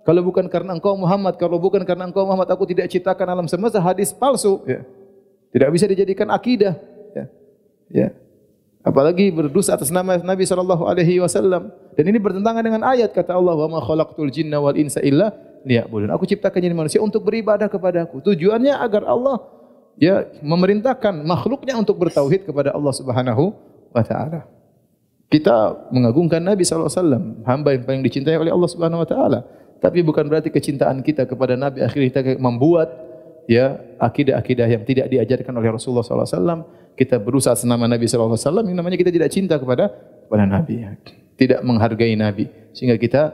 Kalau bukan karena engkau Muhammad, kalau bukan karena engkau Muhammad aku tidak ciptakan alam semesta hadis palsu. Ya. Tidak bisa dijadikan akidah. Ya. Apalagi berdosa atas nama Nabi sallallahu alaihi wasallam. Dan ini bertentangan dengan ayat kata Allah, "Wa ma khalaqtul jinna wal insa illa liya'budun." Aku ciptakan jin manusia untuk beribadah kepadaku. Tujuannya agar Allah ya memerintahkan makhluknya untuk bertauhid kepada Allah Subhanahu wa taala. Kita mengagungkan Nabi sallallahu alaihi wasallam, hamba yang paling dicintai oleh Allah Subhanahu wa taala. Tapi bukan berarti kecintaan kita kepada Nabi akhirnya kita membuat ya akidah-akidah yang tidak diajarkan oleh Rasulullah wasallam kita berusaha senama Nabi alaihi wasallam, namanya kita tidak cinta kepada kepada Nabi. Tidak menghargai Nabi sehingga kita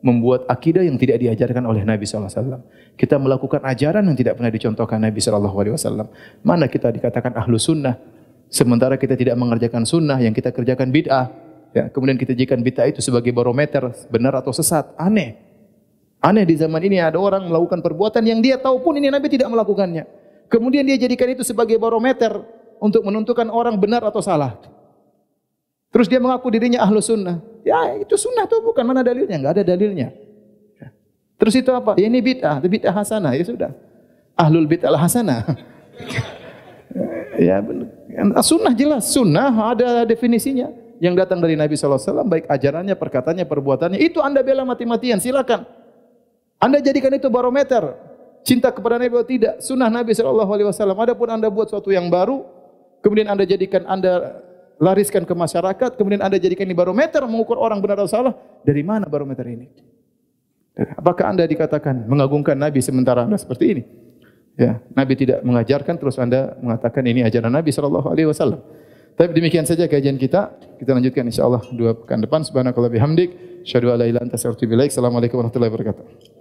membuat akidah yang tidak diajarkan oleh Nabi wasallam. Kita melakukan ajaran yang tidak pernah dicontohkan Nabi wasallam. Mana kita dikatakan ahlu sunnah sementara kita tidak mengerjakan sunnah yang kita kerjakan bid'ah. Ya, kemudian kita jadikan bid'ah itu sebagai barometer benar atau sesat. Aneh. Aneh di zaman ini ada orang melakukan perbuatan yang dia tahu pun ini Nabi tidak melakukannya. Kemudian dia jadikan itu sebagai barometer untuk menentukan orang benar atau salah. Terus dia mengaku dirinya ahlu sunnah. Ya itu sunnah tuh bukan mana dalilnya? Enggak ada dalilnya. Terus itu apa? Ya ini bid'ah, bid'ah hasanah. Ya sudah. Ahlul bid'ah hasanah. ya sunnah jelas. Sunnah ada definisinya. Yang datang dari Nabi SAW, baik ajarannya, perkataannya, perbuatannya. Itu anda bela mati-matian, silakan. Anda jadikan itu barometer. Cinta kepada Nabi atau tidak. Sunnah Nabi SAW. Adapun anda buat sesuatu yang baru, kemudian Anda jadikan Anda lariskan ke masyarakat, kemudian Anda jadikan ini barometer mengukur orang benar atau salah, dari mana barometer ini? Apakah Anda dikatakan mengagungkan Nabi sementara Anda seperti ini? Ya, Nabi tidak mengajarkan terus Anda mengatakan ini ajaran Nabi sallallahu alaihi wasallam. Tapi demikian saja kajian kita. Kita lanjutkan insyaallah dua pekan depan. Subhanakallah bihamdik, syadu ala ila anta Assalamualaikum warahmatullahi wabarakatuh.